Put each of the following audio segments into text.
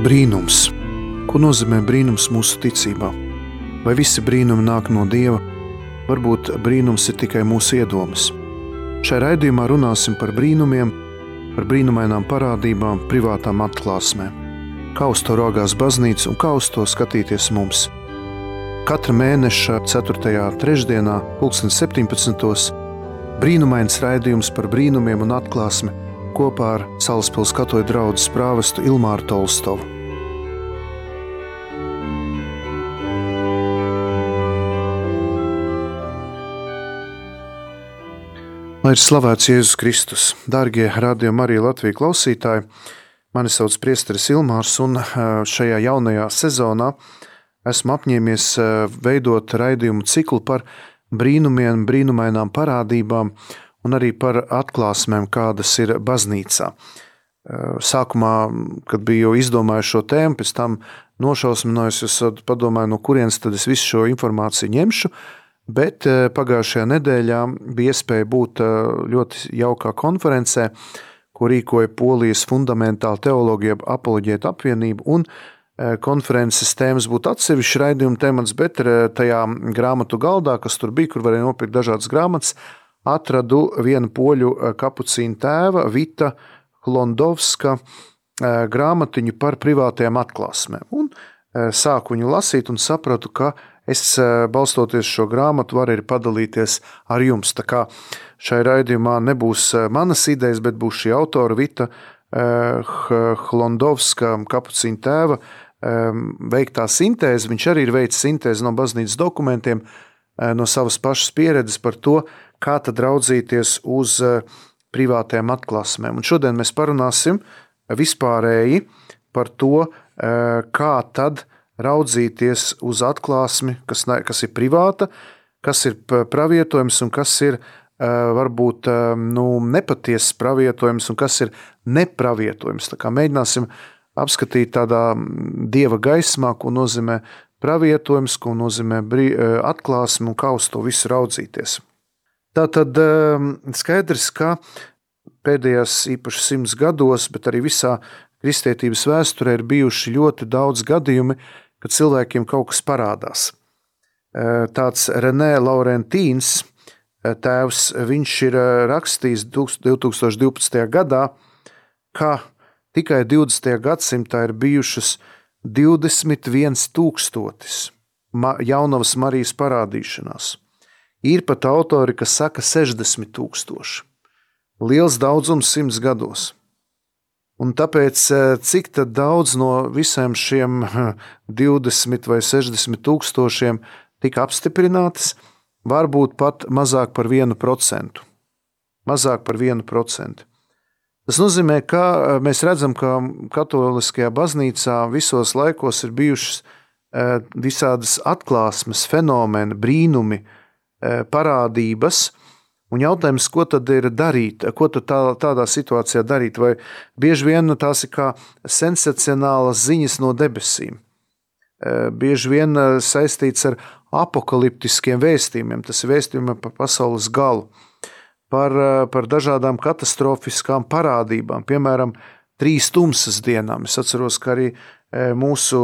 Brīnums. Ko nozīmē brīnums mūsu ticībā? Vai visi brīnumi nāk no Dieva? Varbūt brīnums ir tikai mūsu iedomas. Šai raidījumā runāsim par brīnumiem, par brīnumainām parādībām, privātām atklāsmēm. Kā uz to raugās baznīca un kā uz to skatīties mums? Katra mēneša 4. trešdienā, 2017. brīnumains raidījums par brīnumiem un atklāsmi kopā ar Salaspils katoļu draugu prāvestu Ilmāru Tolstovu. Lai ir slavēts Jēzus Kristus, darbie radījumi, arī Latvijas klausītāji. Mani sauc Priesteris Ilmārs, un šajā jaunajā sezonā esmu apņēmies veidot raidījumu ciklu par brīnumiem, brīnumainām parādībām, un arī par atklāsmēm, kādas ir baznīcā. Sākumā, kad biju izdomājis šo tēmu, pēc tam nošausminājos, es padomāju, no kurienes tad es visu šo informāciju ņemšu. Bet pagājušajā nedēļā bija iespēja būt ļoti jaukā konferencē, ko rīkoja Polijas fundamentāla teoloģija apoloģēta apvienība. Un konferences tēmas būtu atsevišķs raidījuma temats, bet tajā grāmatu galdā, kas tur bija, kur varēja nopirkt dažādas grāmatas, atradu vienu poļu eh, kapucīnu tēva Vita Hlondovska eh, grāmatiņu par privātajām atklāsmēm. Un eh, sāku viņu lasīt un sapratu, ka es balstoties šo grāmatu varu arī padalīties ar jums. Tā kā šai raidījumā nebūs manas idejas, bet būs šī autora Vita Hlondovska kapucīna tēva veiktā sintēze. Viņš arī ir veicis sintēzi no baznīcas dokumentiem, no savas pašas pieredzes par to, kā tad raudzīties uz eh, privātajām atklāsmēm. Un šodien mēs parunāsim vispārēji par to, eh, kā tad raudzīties uz atklāsmi, kas, kas ir privāta, kas ir pravietojums un kas ir eh, varbūt nu, nepatiesas pravietojums un kas ir nepravietojums. Mēģināsim apskatīt tādā mm, dieva gaismā, ko nozīmē pravietojums, ko nozīmē atklāsme un kā uz to visu raudzīties. Tā tad ehm, skaidrs, ka pēdējos īpaši simts gados, bet arī visā kristietības vēsturē ir bijuši ļoti daudz gadījumi, kad cilvēkiem kaut kas parādās. Ehm, tāds Renē Laurentīns, ehm, tēvs, viņš ir rakstījis 2012. gadā, ka tikai 20. gadsimtā ir bijušas 21 tūkstotis jaunavas Marijas parādīšanās. Ir pat autori, kas saka 60 tūkstoši. Liels daudzums simts gados. Un tāpēc, eh, cik daudz no visiem šiem 20 vai 60 tūkstošiem tika apstiprinātas, varbūt pat mazāk par 1%. Mazāk par 1%. Tas nozīmē, ka eh, mēs redzam, ka Katoliskajā baznīcā visos laikos ir bijušas eh, visādas atklāsmes, fenomeni, brīnumi, E, parādības. Un jautājums, ko tad ir darīt, ko tad tā, tādā situācijā darīt? Vai bieži vien tās ir kā sensacionālas ziņas no debesīm, e, bieži vien e, saistīts ar apakaliptiskiem vēstījumiem, tas ir vēstījumi par pasaules galu, par, par dažādām katastrofiskām parādībām, piemēram, trīs tumsas dienām. Es atceros, ka arī E, mūsu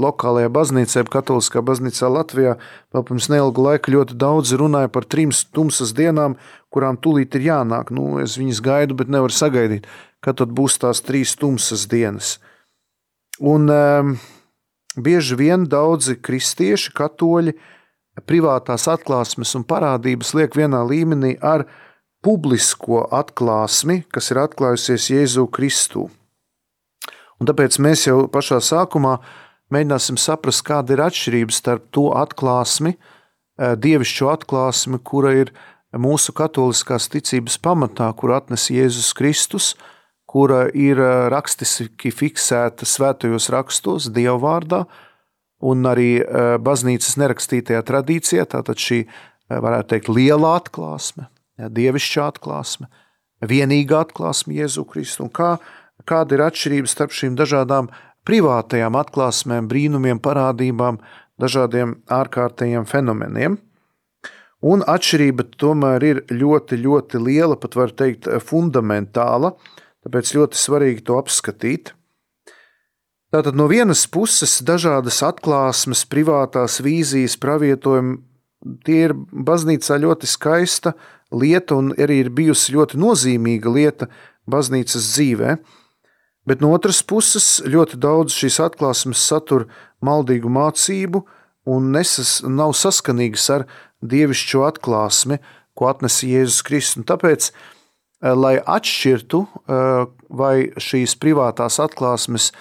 lokālajā baznīcā, Katoliskā baznīcā Latvijā, vēl pirms neilga laika ļoti daudz runāja par trim tumsas dienām, kurām tūlīt ir jānāk. Nu, es viņas gaidu, bet nevaru sagaidīt, kad tad būs tās trīs tumsas dienas. Un um, bieži vien daudzi kristieši, katoļi, privātās atklāsmes un parādības liek vienā līmenī ar publisko atklāsmi, kas ir atklājusies Jēzu Kristu. Un tāpēc mēs jau pašā sākumā mēģināsim saprast, kāda ir atšķirība starp to atklāsmi, eh, dievišķo atklāsmi, kura ir mūsu katoliskās ticības pamatā, kur atnes Jēzus Kristus, kura ir eh, rakstiski fiksēta svētajos rakstos, Dieva vārdā, un arī eh, baznīcas nerakstītajā tradīcijā, tātad šī, varētu teikt, liela atklāsme, dievišķā atklāsme, vienīgā atklāsme Jēzu Kristu. Un kā kāda ir atšķirība starp šīm dažādām privātajām atklāsmēm, brīnumiem, parādībām, dažādiem ārkārtējiem fenomeniem. Un atšķirība tomēr ir ļoti, ļoti liela, pat var teikt, fundamentāla, tāpēc ļoti svarīgi to apskatīt. Tātad no vienas puses dažādas atklāsmes, privātās vīzijas, pravietojumi, tie ir baznīcā ļoti skaista lieta un arī ir bijusi ļoti nozīmīga lieta baznīcas dzīvē. Bet no otras puses ļoti daudz šīs atklāsmes satur maldīgu mācību un nesas, nav saskanīgas ar dievišķo atklāsmi, ko atnesa Jēzus Kristus. Tāpēc, eh, lai atšķirtu, eh, vai šīs privātās atklāsmes,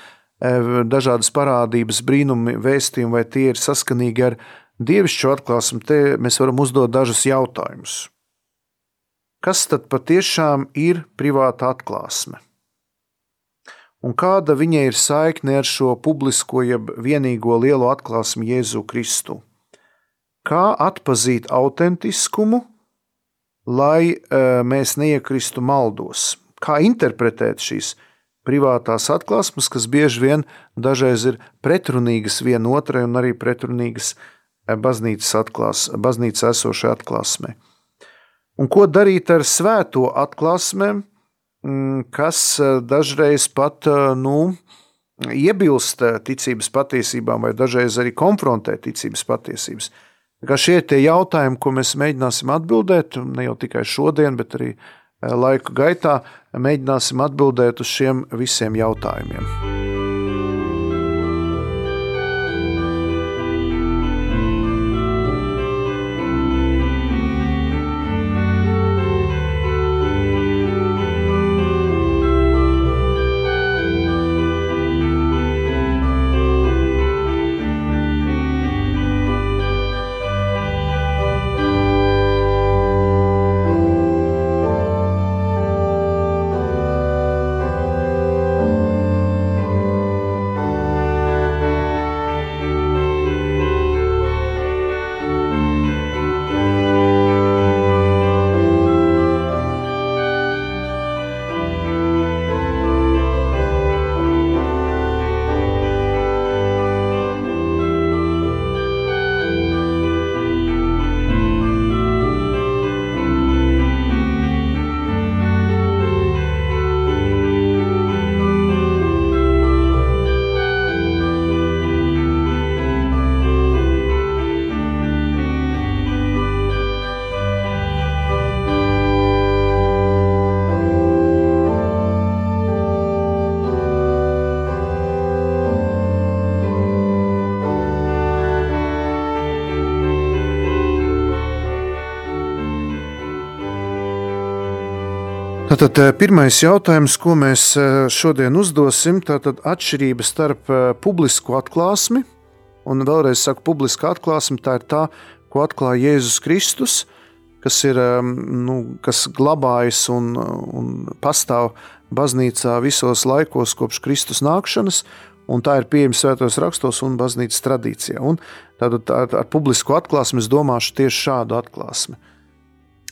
eh, dažādas parādības, brīnumi, vēstījumi, vai tie ir saskanīgi ar dievišķo atklāsmi, te mēs varam uzdot dažus jautājumus. Kas tad patiešām ir privāta atklāsme? Un kāda viņai ir saikne ar šo publisko, jeb vienīgo lielo atklāsmi Jēzu Kristu? Kā atpazīt autentiskumu lai uh, mēs neiekristu maldos. Kā interpretēt šīs privātās atklāsmes, kas bieži vien dažreiz ir pretrunīgas vienotrai un arī pretrunīgas eh, baznīcas, atklās, baznīcas esošai atklāsmei. Un ko darīt ar svēto atklāsmēm, mm, kas eh, dažreiz pat nu, iebilst ticības patiesībām, vai dažreiz arī konfrontē ticības patiesības. Kā šie ir tie jautājumi, ko mēs mēģināsim atbildēt, ne jau tikai šodien, bet arī eh, laika gaitā, mēģināsim atbildēt uz šiem visiem jautājumiem. Tātad eh, pirmais jautājums, ko mēs eh, šodien uzdosim, ir atšķirība starp eh, publisku atklāsmi un vēlreiz saku, publiska atklāsme tā ir tā, ko atklāja Jēzus Kristus, kas ir nu, kas glabājas un, un pastāv baznīcā visos laikos kopš Kristus nākšanas. Un tā ir pieejama svētos rakstos un baznīcas tradīcijā. Un tātad ar, ar publisku atklāsmi es domāšu tieši šādu atklāsmi.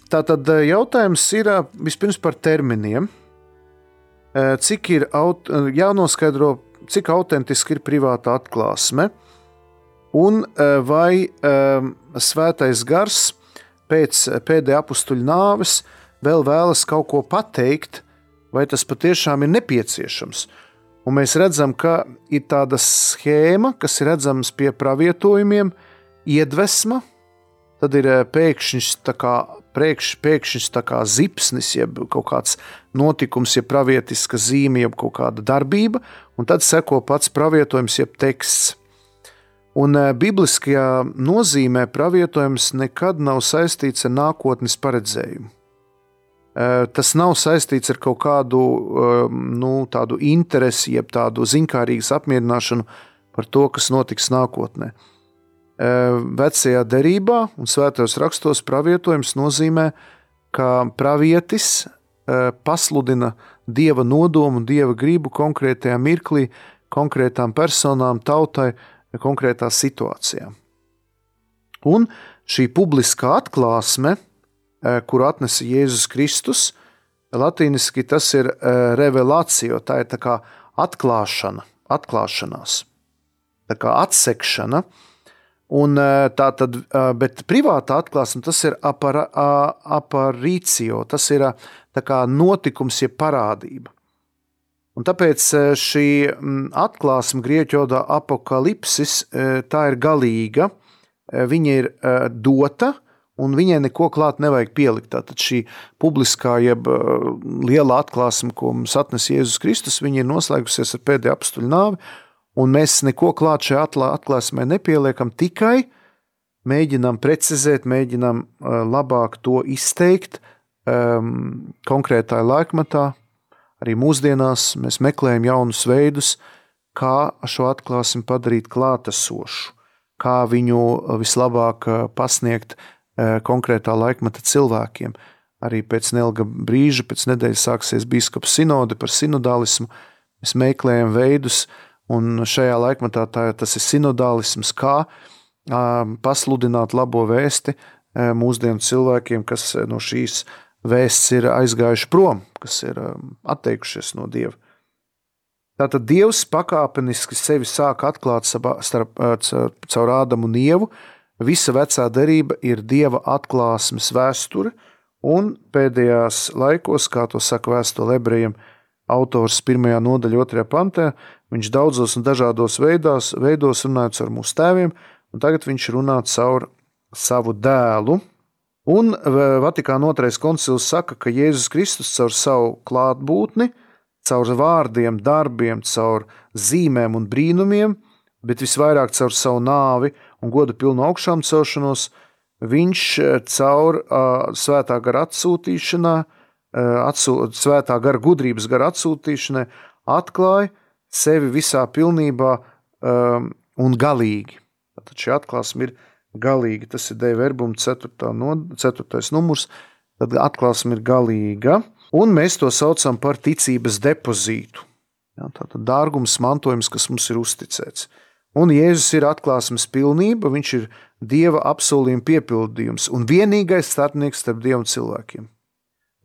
Tātad eh, jautājums ir eh, vispirms par terminiem. Eh, cik ir jānoskaidro, cik autentiski ir privāta atklāsme, un vai svētais gars pēc pēdējā apstuļa nāves vēl vēlas kaut ko pateikt, vai tas patiešām ir nepieciešams. Un mēs redzam, ka ir tāda schēma, kas ir redzama pie pravietojumiem, iedvesma, tad ir pēkšņs priekš, pēkšņs zipsnis, jeb kaut kāds notikums, jeb pravietiska zīme, jeb kaut kāda darbība, un tad seko pats pravietojums, jeb teksts. Un e, bibliskajā nozīmē pravietojums nekad nav saistīts ar nākotnes paredzējumu. E, tas nav saistīts ar kaut kādu e, nu, tādu interesi, jeb tādu zinkārīgu apmierināšanu par to, kas notiks nākotnē. Vecajā derībā un svētajos rakstos pravietojums nozīmē, ka pravietis pasludina dieva nodomu, dieva gribu konkrētajā mirklī, konkrētām personām, tautai, konkrētā situācijā. Un šī publiskā atklāsme, kuru atnesa Jēzus Kristus, latīniski tas ir revelācija, tā ir tā kā atklāšana, atklāšanās, tā kā atsekšana. Un, tā tad, bet privāta atklāsme tas ir aparīcio, tas ir kā notikums, jeb parādība. Un tāpēc šī atklāsme grieķu valodā apakalipsis tā ir galīga, viņa ir dota, un viņai neko klāt nevajag pielikt. Tātad šī publiskā, jeb liela atklāsme, ko mums atnes Jēzus Kristus, viņa ir noslēgusies ar pēdējo apstuļu nāvi, un mēs neko klāt šajā atklāsmē nepieliekam, tikai mēģinām precizēt, mēģinām labāk to izteikt um, konkrētā laikmatā. Arī mūsdienās mēs meklējam jaunus veidus, kā šo atklāsmi padarīt klātesošu, kā viņu vislabāk pasniegt konkrētā laikmeta cilvēkiem. Arī pēc neilga brīža, pēc nedēļas sāksies biskupa sinode par sinodālismu. Mēs meklējam veidus, un šajā laikmatā tā, tas ir sinodālisms, kā pasludināt labo vēsti mūsdienu cilvēkiem, kas no šīs vēsts ir aizgājuši prom, kas ir atteikušies no Dieva. Tātad Dievs pakāpeniski sevi sāk atklāt starp, caur Ādamu un Ievu. Visa vecā derība ir Dieva atklāsmes vēsture, un pēdējās laikos, kā to saka vēstule ebrejiem, autors pirmajā nodaļā, otrajā pantā, viņš daudzos un dažādos veidos, veidos runāja ar mūsu tēviem, un tagad viņš runā caur savu dēlu. Un Vatikāna otrais koncils saka, ka Jēzus Kristus caur savu klātbūtni, caur vārdiem, darbiem, caur zīmēm un brīnumiem, bet visvairāk caur savu nāvi un godu pilnu augšām celšanos, viņš caur uh, svētā gara atsūtīšanā, uh, atsūt, svētā gara gudrības gara atsūtīšanai atklāja sevi visā pilnībā um, un galīgi. Tad šī atklāsme ir galīga. Tas ir Dēļa verbuma 4. No, 4. numurs. Tad atklāsme ir galīga, un mēs to saucam par ticības depozītu. Ja, Tātad dārgums, mantojums, kas mums ir uzticēts. Un Jēzus ir atklāsmes pilnība, viņš ir Dieva apsolījuma piepildījums un vienīgais starpnieks starp Dievu un cilvēkiem.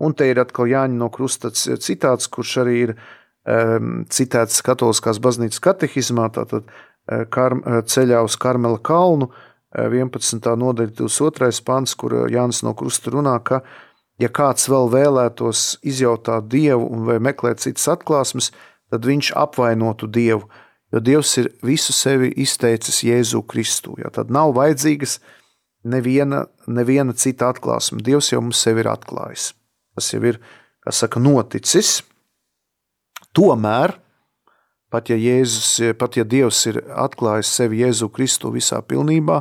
Un te ir atkal Jāņa no Krusta citāts, kurš arī ir um, citēts Katoliskās baznīcas katehismā, tātad uh, kar, ceļā uz Karmela kalnu, uh, 11. nodaļa, 22. pants, kur Jānis no Krusta runā, ka, ja kāds vēl vēlētos izjautāt Dievu vai meklēt citas atklāsmes, tad viņš apvainotu Dievu, jo Dievs ir visu sevi izteicis Jēzu Kristu. Ja, tad nav vajadzīgas neviena, neviena cita atklāsme. Dievs jau mums sevi ir atklājis. Tas jau ir, kā saka, noticis. Tomēr Pat ja, Jēzus, pat ja Dievs ir atklājis sevi Jēzu Kristu visā pilnībā,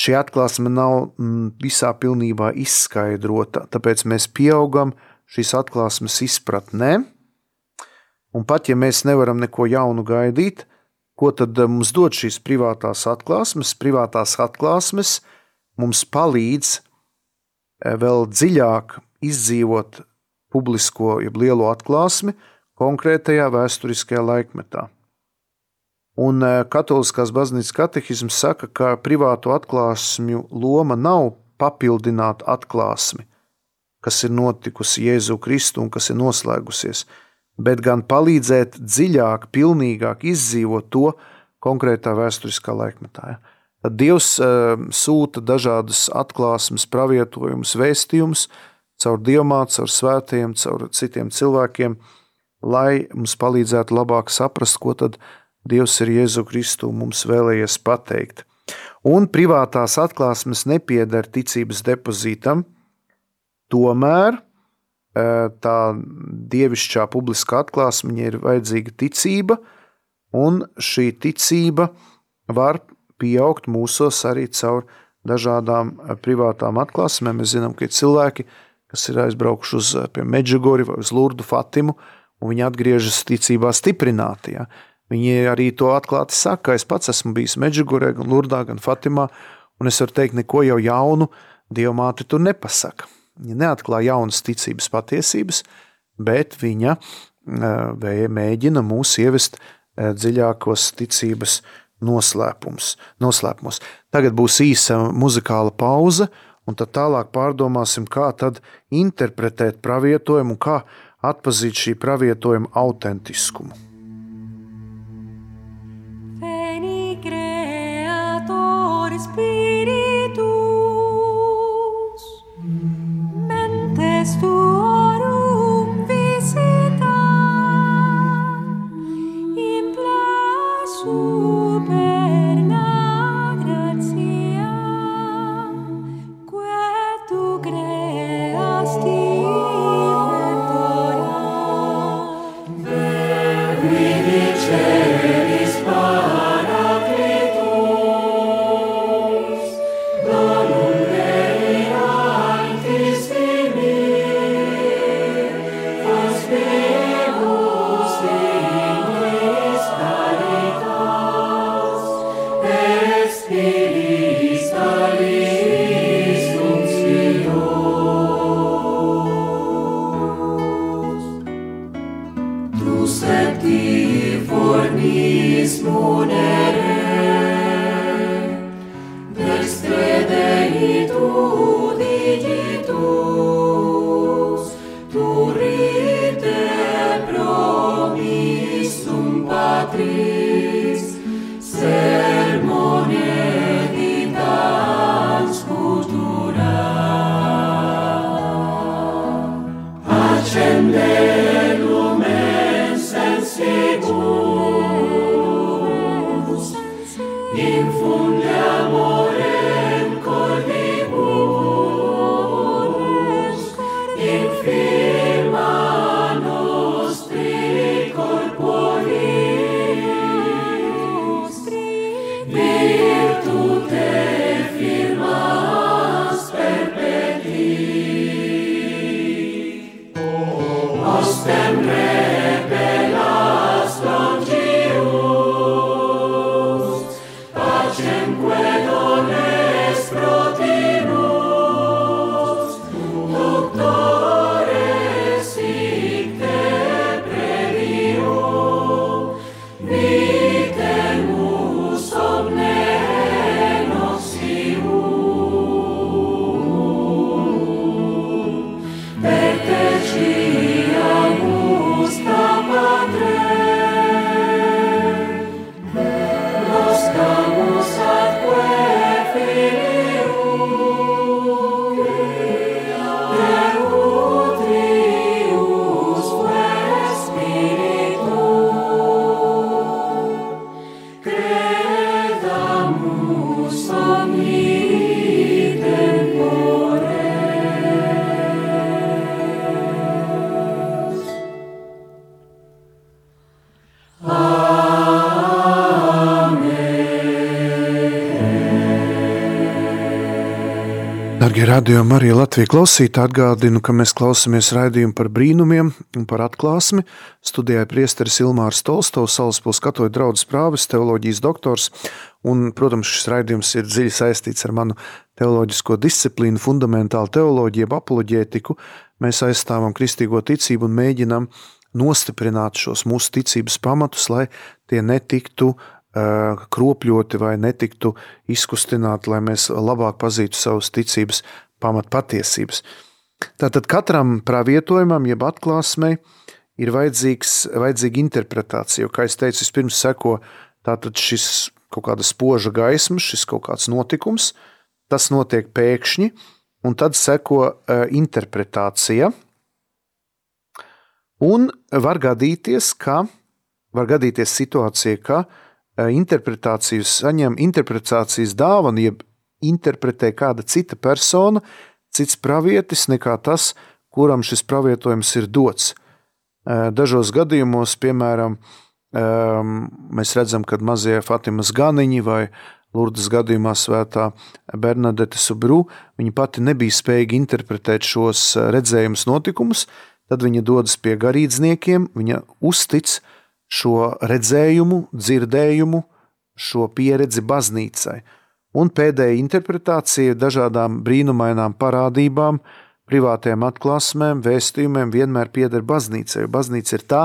šī atklāsme nav mm, visā pilnībā izskaidrota. Tāpēc mēs pieaugam šīs atklāsmes izpratnē. Un pat ja mēs nevaram neko jaunu gaidīt, ko tad eh, mums dod šīs privātās atklāsmes? Privātās atklāsmes mums palīdz eh, vēl dziļāk izdzīvot publisko, jeb lielo atklāsmi, konkrētajā vēsturiskajā laikmetā. Un e, Katoliskās baznīcas katehisms saka, ka privātu atklāsmju loma nav papildināt atklāsmi, kas ir notikusi Jēzu Kristu un kas ir noslēgusies, bet gan palīdzēt dziļāk, pilnīgāk izdzīvot to konkrētā vēsturiskā laikmetā. Tad Dievs e, sūta dažādas atklāsmes, pravietojumus, vēstījumus caur diamātu, caur svētajiem, caur citiem cilvēkiem, lai mums palīdzētu labāk saprast, ko tad Dievs ir Jēzu Kristu mums vēlējies pateikt. Un privātās atklāsmes nepieder ticības depozītam, tomēr e, tā dievišķā publiskā atklāsme ir vajadzīga ticība, un šī ticība var pieaugt mūsos arī caur dažādām e, privātām atklāsmēm. Mēs zinām, ka ir cilvēki, kas ir aizbraukuši uz Meģigori vai uz Lurdu Fatimu, un viņi atgriežas ticībā stiprināti. Ja. Viņi arī to atklāti saka, es pats esmu bijis Meģigurē, gan Lurdā, gan Fatimā, un es varu teikt, neko jau jaunu Dievmāte tur nepasaka. Viņa neatklāja jaunas ticības patiesības, bet viņa mēģina mūs ievest dziļākos ticības noslēpumos. Tagad būs īsa muzikāla pauze, un tad tālāk pārdomāsim, kā tad interpretēt pravietojumu un kā atpazīt šī pravietojuma autentiskumu. Spirit. Darbie radījumi, arī Latvijas klausītāji atgādinu, ka mēs klausāmies raidījumu par brīnumiem un par atklāsmi. Studijā priesteris Ilmārs Tolstovs, Salaspils katoļu draugs prāvis, teoloģijas doktors. Un, protams, šis raidījums ir dziļi saistīts ar manu teoloģisko disciplīnu, fundamentālu teoloģiju, apoloģētiku. Mēs aizstāvam kristīgo ticību un mēģinam nostiprināt šos mūsu ticības pamatus, lai tie netiktu kropļoti vai netiktu izkustināti, lai mēs labāk pazītu savas ticības pamatpatiesības. Tātad katram pravietojumam, jeb atklāsmei, ir vajadzīga interpretācija. Jo, kā jau teicu, vispirms seko šis kaut kāda spoža gaisma, šis kaut kāds notikums, tas notiek pēkšņi, un tad seko interpretācija. Un var gadīties, ka var gadīties situācija, ka Eh, interpretāciju saņem interpretācijas dāvanu, jeb interpretē kāda cita persona, cits pravietis nekā tas, kuram šis pravietojums ir dots. Eh, dažos gadījumos, piemēram, ehm, mēs redzam, ka mazie Fatimas ganiņi vai Lurdas gadījumā svētā Bernadette Subru, viņa pati nebija spējīga interpretēt šos eh, redzējumus notikumus, tad viņa dodas pie garīdzniekiem, viņa uztic, šo redzējumu, dzirdējumu, šo pieredzi baznīcai. Un pēdējā interpretācija dažādām brīnumainām parādībām, privātiem atklāsmēm, vēstījumiem vienmēr pieder baznīcai. Baznīca ir tā,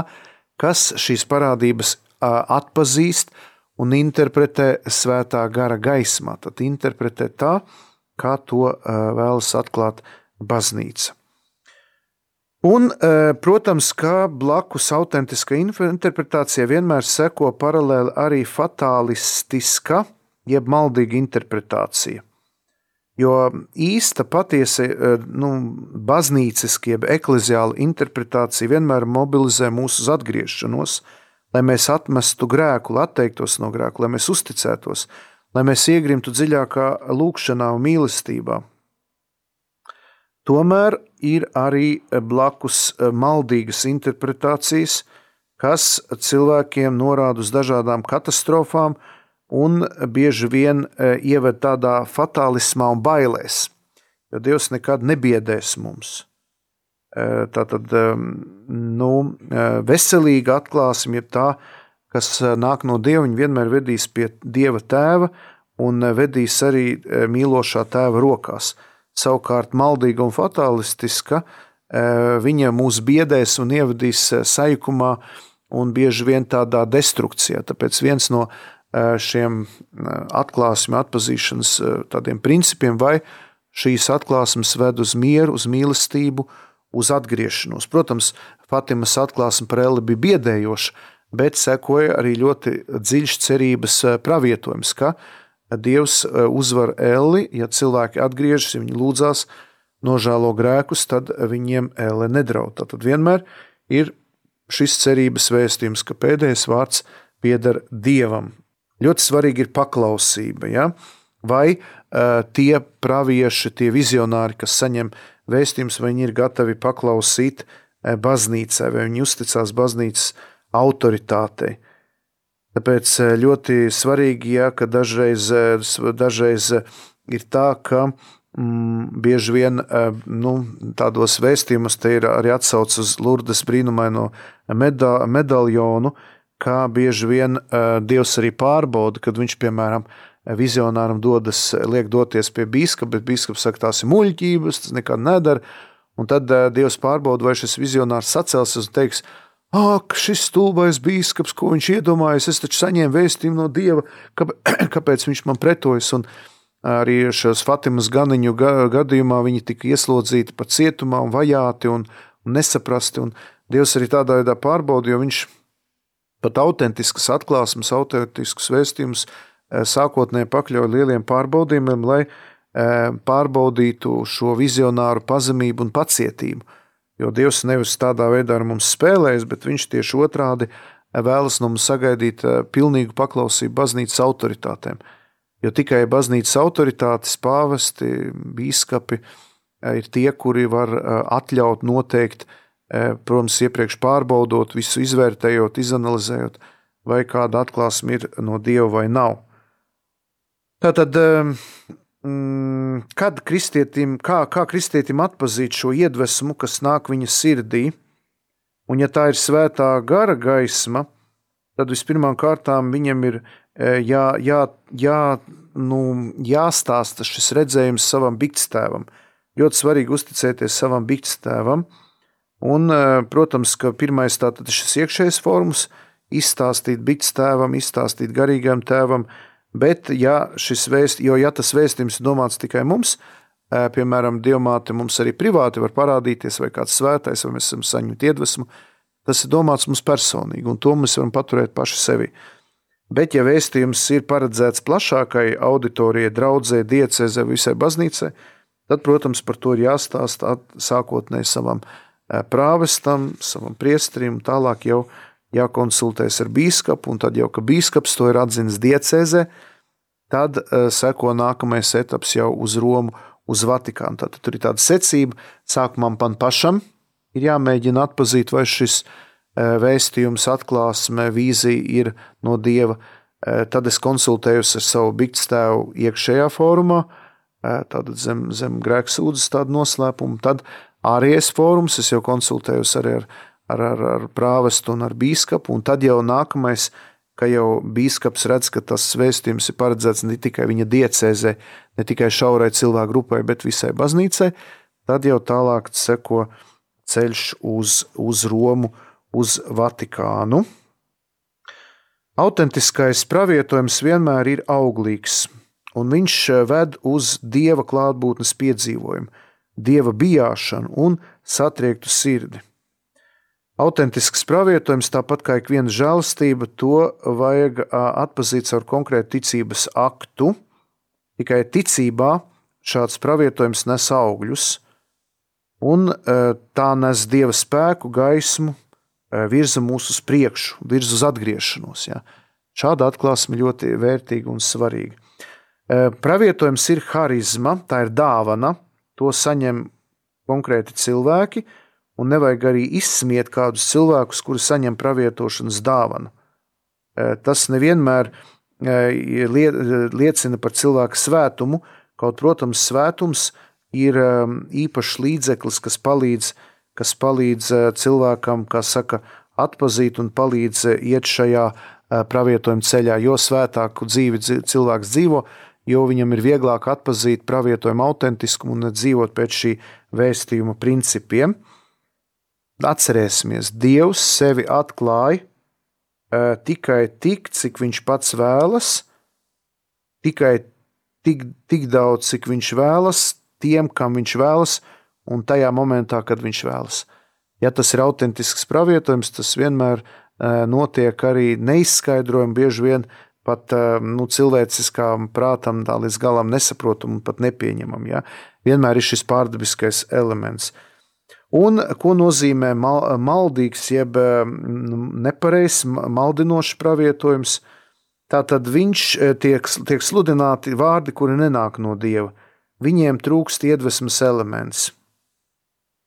kas šīs parādības atpazīst un interpretē svētā gara gaismā. Tad interpretē tā, kā to vēlas atklāt baznīca. Un, e, protams, ka blakus autentiskai interpretācijai vienmēr seko paralēli arī fatālistiska, jeb maldīga interpretācija. Jo īsta, patiesa, e, nu, baznīciska, jeb ekleziāla interpretācija vienmēr mobilizē mūsu uz atgriešanos, lai mēs atmestu grēku, lai atteiktos no grēka, lai mēs uzticētos, lai mēs iegrimtu dziļākā lūkšanā un mīlestībā. Tomēr ir arī blakus maldīgas interpretācijas, kas cilvēkiem norāda uz dažādām katastrofām un bieži vien e, ieved tādā fatālismā un bailēs, jo Dievs nekad nebiedēs mums. Tātad e, nu, veselīga atklāsme ir tā, kas nāk no Dieva, vienmēr vedīs pie Dieva tēva un vedīs arī mīlošā tēva rokās – savukārt maldīga un fatālistiska, e, viņa mūs biedēs un ievadīs e, sajūkumā un bieži vien tādā destrukcijā. Tāpēc viens no šiem atklāsmes, atpazīšanas tādiem principiem, vai šīs atklāsmes ved uz mieru, uz mīlestību, uz atgriešanos. Protams, Fatimas atklāsme par Eli bija biedējoša, bet sekoja arī ļoti dziļš cerības pravietojums, ka Dievs uzvar Eli, ja cilvēki atgriežas, ja viņi lūdzās, nožēlo grēkus, tad viņiem Ele nedraud. Tad vienmēr ir šis cerības vēstījums, ka pēdējais vārds pieder Dievam. Ļoti svarīgi ir paklausība. Ja? Vai uh, tie pravieši, tie vizionāri, kas saņem vēstījumus, vai viņi ir gatavi paklausīt uh, baznīcai, vai viņi uzticās baznīcas autoritātei. Tāpēc ļoti svarīgi, ja, ka dažreiz, dažreiz ir tā, ka mm, bieži vien nu, tādos vēstījumos te ir arī atsauce uz Lurdes brīnumaino meda, medaļonu, kā bieži vien Dievs arī pārbauda, kad viņš, piemēram, vizionāram dodas, liek doties pie biskupa, bet biskups saka, tās ir muļķības, tas nekad nedara. Un tad Dievs pārbauda, vai šis vizionārs sacelsies un teiks, Ak, šis stulbais biskups, ko viņš iedomājas, es taču saņēmu vēstījumu no Dieva, kāpēc viņš man pretojas. Un arī šos Fatimas ganiņu gadījumā viņi tika ieslodzīti pat cietumā un vajāti un, un nesaprasti. Un Dievs arī tādā veidā pārbauda, jo viņš pat autentiskas atklāsmes, autentiskus vēstījumus sākotnēji pakļauj lieliem pārbaudījumiem, lai pārbaudītu šo vizionāru pazemību un pacietību. Jo Dievs nevis tādā veidā ar mums spēlējas, bet Viņš tieši otrādi vēlas no mums sagaidīt eh, pilnīgu paklausību baznīcas autoritātēm. Jo tikai baznīcas autoritātes, pāvesti, biskupi eh, ir tie, kuri var eh, atļaut, noteikt, protams, iepriekš pārbaudot, visu izvērtējot, izanalizējot, vai kāda atklāsme ir no Dieva vai nav. Tātad kad kristietim, kā, kā kristietim atpazīt šo iedvesmu, kas nāk viņa sirdī, un ja tā ir svētā gara gaisma, tad vispirmām kārtām viņam ir e, jā, jā, jā, nu, jāstāsta šis redzējums savam bikstēvam. Ļoti svarīgi uzticēties savam bikstēvam, un, e, protams, ka pirmais tātad šis iekšējais forums, izstāstīt bikstēvam, izstāstīt garīgam tēvam, Bet, ja vēst, ja tas vēstījums ir domāts tikai mums, piemēram, diamāte mums arī privāti var parādīties, vai kāds svētais, vai mēs esam saņemti iedvesmu, tas ir domāts mums personīgi, un to mēs varam paturēt paši sevi. Bet, ja vēstījums ir paredzēts plašākai auditorijai, draudzē, diecēzē, visai baznīcai, tad, protams, par to ir jāstāsta sākotnēji savam prāvestam, savam priestrim, tālāk jau jākonsultēs ar biskupu, un tad jau, ka biskups to ir atzinis diecēzē, tad uh, seko nākamais etaps jau uz Romu, uz Vatikānu. Tad tur ir tāda secība, sākumā man pašam ir jāmēģina atpazīt, vai šis uh, vēstījums, atklāsme, vīzija ir no Dieva. Uh, tad es konsultējos ar savu bigstēvu iekšējā fórumā, tātad zem, zem grēksūdzes tādu noslēpumu, tad ārējais fórums, es jau konsultējos arī ar ar, ar, ar prāvestu un ar bīskapu, un tad jau nākamais, ka jau bīskaps redz, ka tas vēstījums ir paredzēts ne tikai viņa diecēzē, ne tikai šaurai cilvēku grupai, bet visai baznīcai, tad jau tālāk seko ceļš uz, uz Romu, uz Vatikānu. Autentiskais pravietojums vienmēr ir auglīgs, un viņš ved uz dieva klātbūtnes piedzīvojumu, dieva bijāšanu un satriektu sirdi. Autentisks pravietojums, tāpat kā ik viena žēlastība, to vajag atpazīt ar konkrētu ticības aktu. Tikai ticībā šāds pravietojums nes augļus, un tā nes dieva spēku, gaismu, virza mūs uz priekšu, virza uz atgriešanos. Ja. Šāda atklāsme ļoti vērtīga un svarīga. Pravietojums ir harizma, tā ir dāvana, to saņem konkrēti cilvēki un nevajag arī izsmiet kādus cilvēkus, kuri saņem pravietošanas dāvanu. E, tas nevienmēr e, liecina par cilvēku svētumu, kaut, protams, svētums ir e, īpašs līdzeklis, kas palīdz, kas palīdz cilvēkam, kā saka, atpazīt un palīdz iet šajā pravietojuma ceļā. Jo svētāku dzīvi cilvēks dzīvo, jo viņam ir vieglāk atpazīt pravietojuma autentiskumu un dzīvot pēc šī vēstījuma principiem. Atcerēsimies, Dievs sevi atklāja tikai tik, cik viņš pats vēlas, tikai tik, tik daudz, cik viņš vēlas, tiem, kam viņš vēlas, un tajā momentā, kad viņš vēlas. Ja tas ir autentisks pravietojums, tas vienmēr notiek arī neizskaidrojumi, bieži vien pat nu, cilvēciskām prātam tā līdz galam nesaprotam un pat nepieņemam. Ja? Vienmēr ir šis pārdabiskais elements. Un ko nozīmē mal, maldīgs, jeb nu, nepareizs, maldinošs pravietojums? Tātad viņš tiek, tiek sludināti vārdi, kuri nenāk no dieva. Viņiem trūkst iedvesmas elements.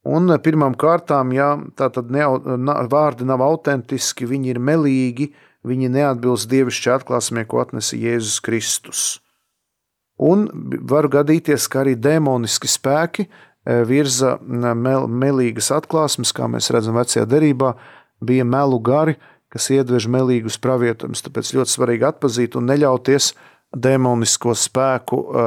Un pirmām kārtām, ja tātad ne, vārdi nav autentiski, viņi ir melīgi, viņi neatbilst dievišķi atklāsmē, ko atnesa Jēzus Kristus. Un var gadīties, ka arī demoniski spēki virza mel, melīgas atklāsmes, kā mēs redzam vecajā derībā, bija melu gari, kas iedvež melīgus pravietojumus. Tāpēc ļoti svarīgi atpazīt un neļauties demonisko spēku e,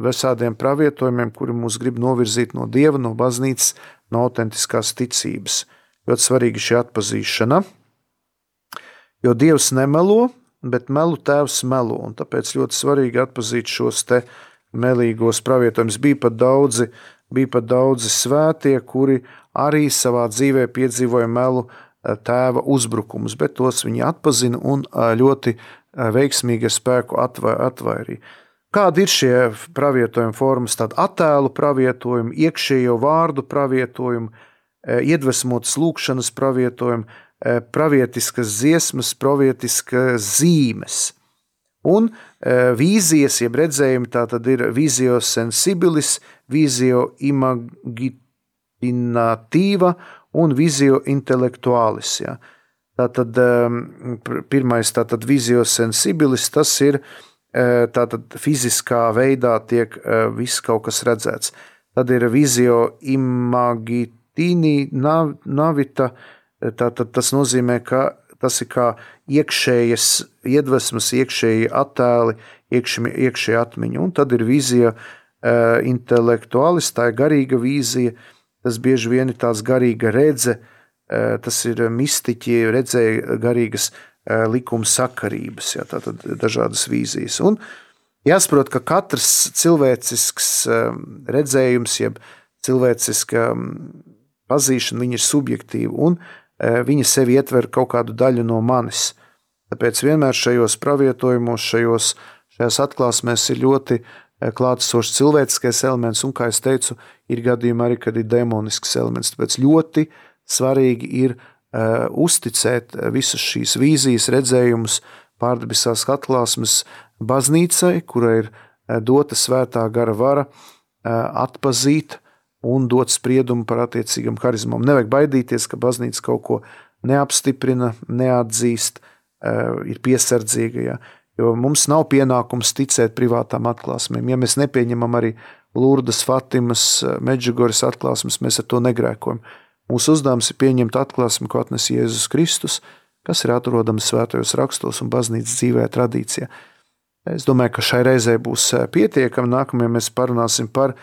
visādiem pravietojumiem, kuri mūs grib novirzīt no dieva, no baznīcas, no autentiskās ticības. Ļoti svarīga šī atpazīšana. Jo Dievs nemelo, bet melu tēvs melo. Un tāpēc ļoti svarīgi atpazīt šos te melīgos pravietojumus. Bija pat daudzi, bija pat daudzi svētie, kuri arī savā dzīvē piedzīvoja melu eh, tēva uzbrukumus, bet tos viņi atpazina un eh, ļoti eh, veiksmīgi ar spēku atvairīja. Kādi ir šie pravietojuma formas? Tad attēlu pravietojumi, iekšējo vārdu pravietojumi, iedvesmotas lūkšanas pravietojumi, pravietiskas dziesmas, pravietiskas zīmes. Un eh, vīzijas, jeb redzējumi, tā tad ir vizio sensibilis, vizio imaginatīva un vizio intelektuālis. Ja. Tātad ehm, pirmais, tātad vizio sensibilis, tas ir eh, tātad fiziskā veidā tiek viss kaut kas redzēts. Tad ir vizio imagitīni navita, Tātad tas nozīmē, ka tas ir kā iekšējas iedvesmas, iekšēji attēli, iekšēji atmiņa. Un tad ir vīzija, uh, intelektuālis, tā ir garīga vīzija. Tas bieži vien ir tāds garīga redze, uh, tas ir mistiķi, redzēja garīgas uh, likuma sakarības, jā, tātad dažādas vīzijas. Un jāsaprot, ka katrs cilvēcisks redzējums, jeb cilvēciska pazīšana, ir subjektīva. Un viņa sevi ietver kaut kādu daļu no manis. Tāpēc vienmēr šajos pravietojumos, šajos, šajās atklāsmēs ir ļoti klātesošs cilvēciskais elements, un, kā jau teicu, ir gadījumi arī, kad ir demonisks elements. Tāpēc ļoti svarīgi ir uh, uzticēt visas šīs vīzijas, redzējumus, pārdabiskās atklāsmes baznīcai, kurai ir dota svētā gara vara, uh, atpazīt uh, un dot spriedumu par attiecīgam harizmam. Nevajag baidīties, ka baznīca kaut ko neapstiprina, neatzīst, eh, ir piesardzīga. Ja? Jo mums nav pienākums ticēt privātām atklāsmēm. Ja mēs nepieņemam arī Lūrdas, Fatimas, eh, Medžugoras atklāsmes, mēs ar to negrēkojam. Mūsu uzdevums ir pieņemt atklāsmi, ko atnes Jēzus Kristus, kas ir atrodams svētajos rakstos un baznīcas dzīvē tradīcijā. Es domāju, ka šai reizei būs eh, pietiekami. Nākamajā mēs parunāsim par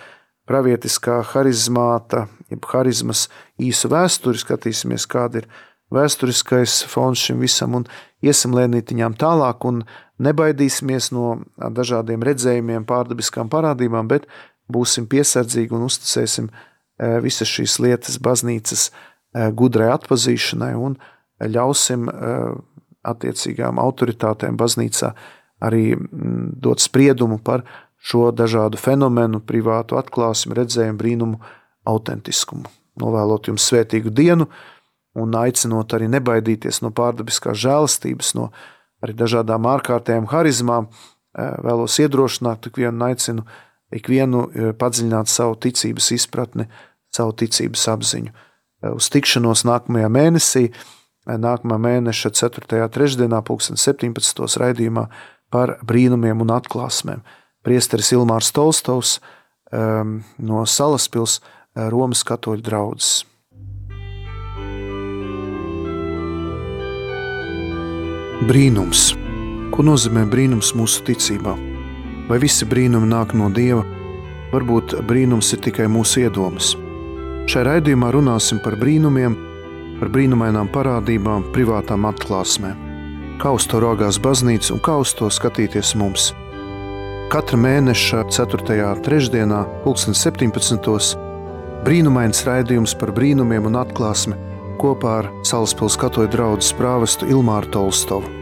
pravietiskā harizmāta, jeb harizmas īsu vēsturi, skatīsimies, kāda ir vēsturiskais fons šim visam, un iesim lēnītiņām tālāk, un nebaidīsimies no dažādiem redzējumiem, pārdabiskām parādībām, bet būsim piesardzīgi un uzticēsim e, visas šīs lietas baznīcas e, gudrai atpazīšanai un ļausim e, attiecīgām autoritātēm baznīcā arī dot spriedumu par šo dažādu fenomenu, privātu atklāsmi, redzējumu, brīnumu, autentiskumu. Novēlot jums svētīgu dienu un aicinot arī nebaidīties no pārdabiskās žēlastības, no arī dažādām ārkārtējām harizmām, eh, vēlos iedrošināt ikvienu un aicinu ikvienu eh, padziļināt savu ticības izpratni, savu ticības apziņu. Eh, uz tikšanos nākamajā mēnesī, nākamā mēneša 4. trešdienā, 2017. raidījumā par brīnumiem un atklāsmēm priesteris Ilmārs Tolstovs um, no Salaspils uh, Romas katoļu draudzes. Brīnums. Ko nozīmē brīnums mūsu ticībā? Vai visi brīnumi nāk no Dieva? Varbūt brīnums ir tikai mūsu iedomas. Šai raidījumā runāsim par brīnumiem, par brīnumainām parādībām, privātām atklāsmēm. kā uz to raugās baznīca un kā uz to skatīties mums. Katra mēneša 4. trešdienā, 2017. brīnumains raidījums par brīnumiem un atklāsmi kopā ar Salaspils katoļu draugu prāvestu Ilmāru Tolstovu.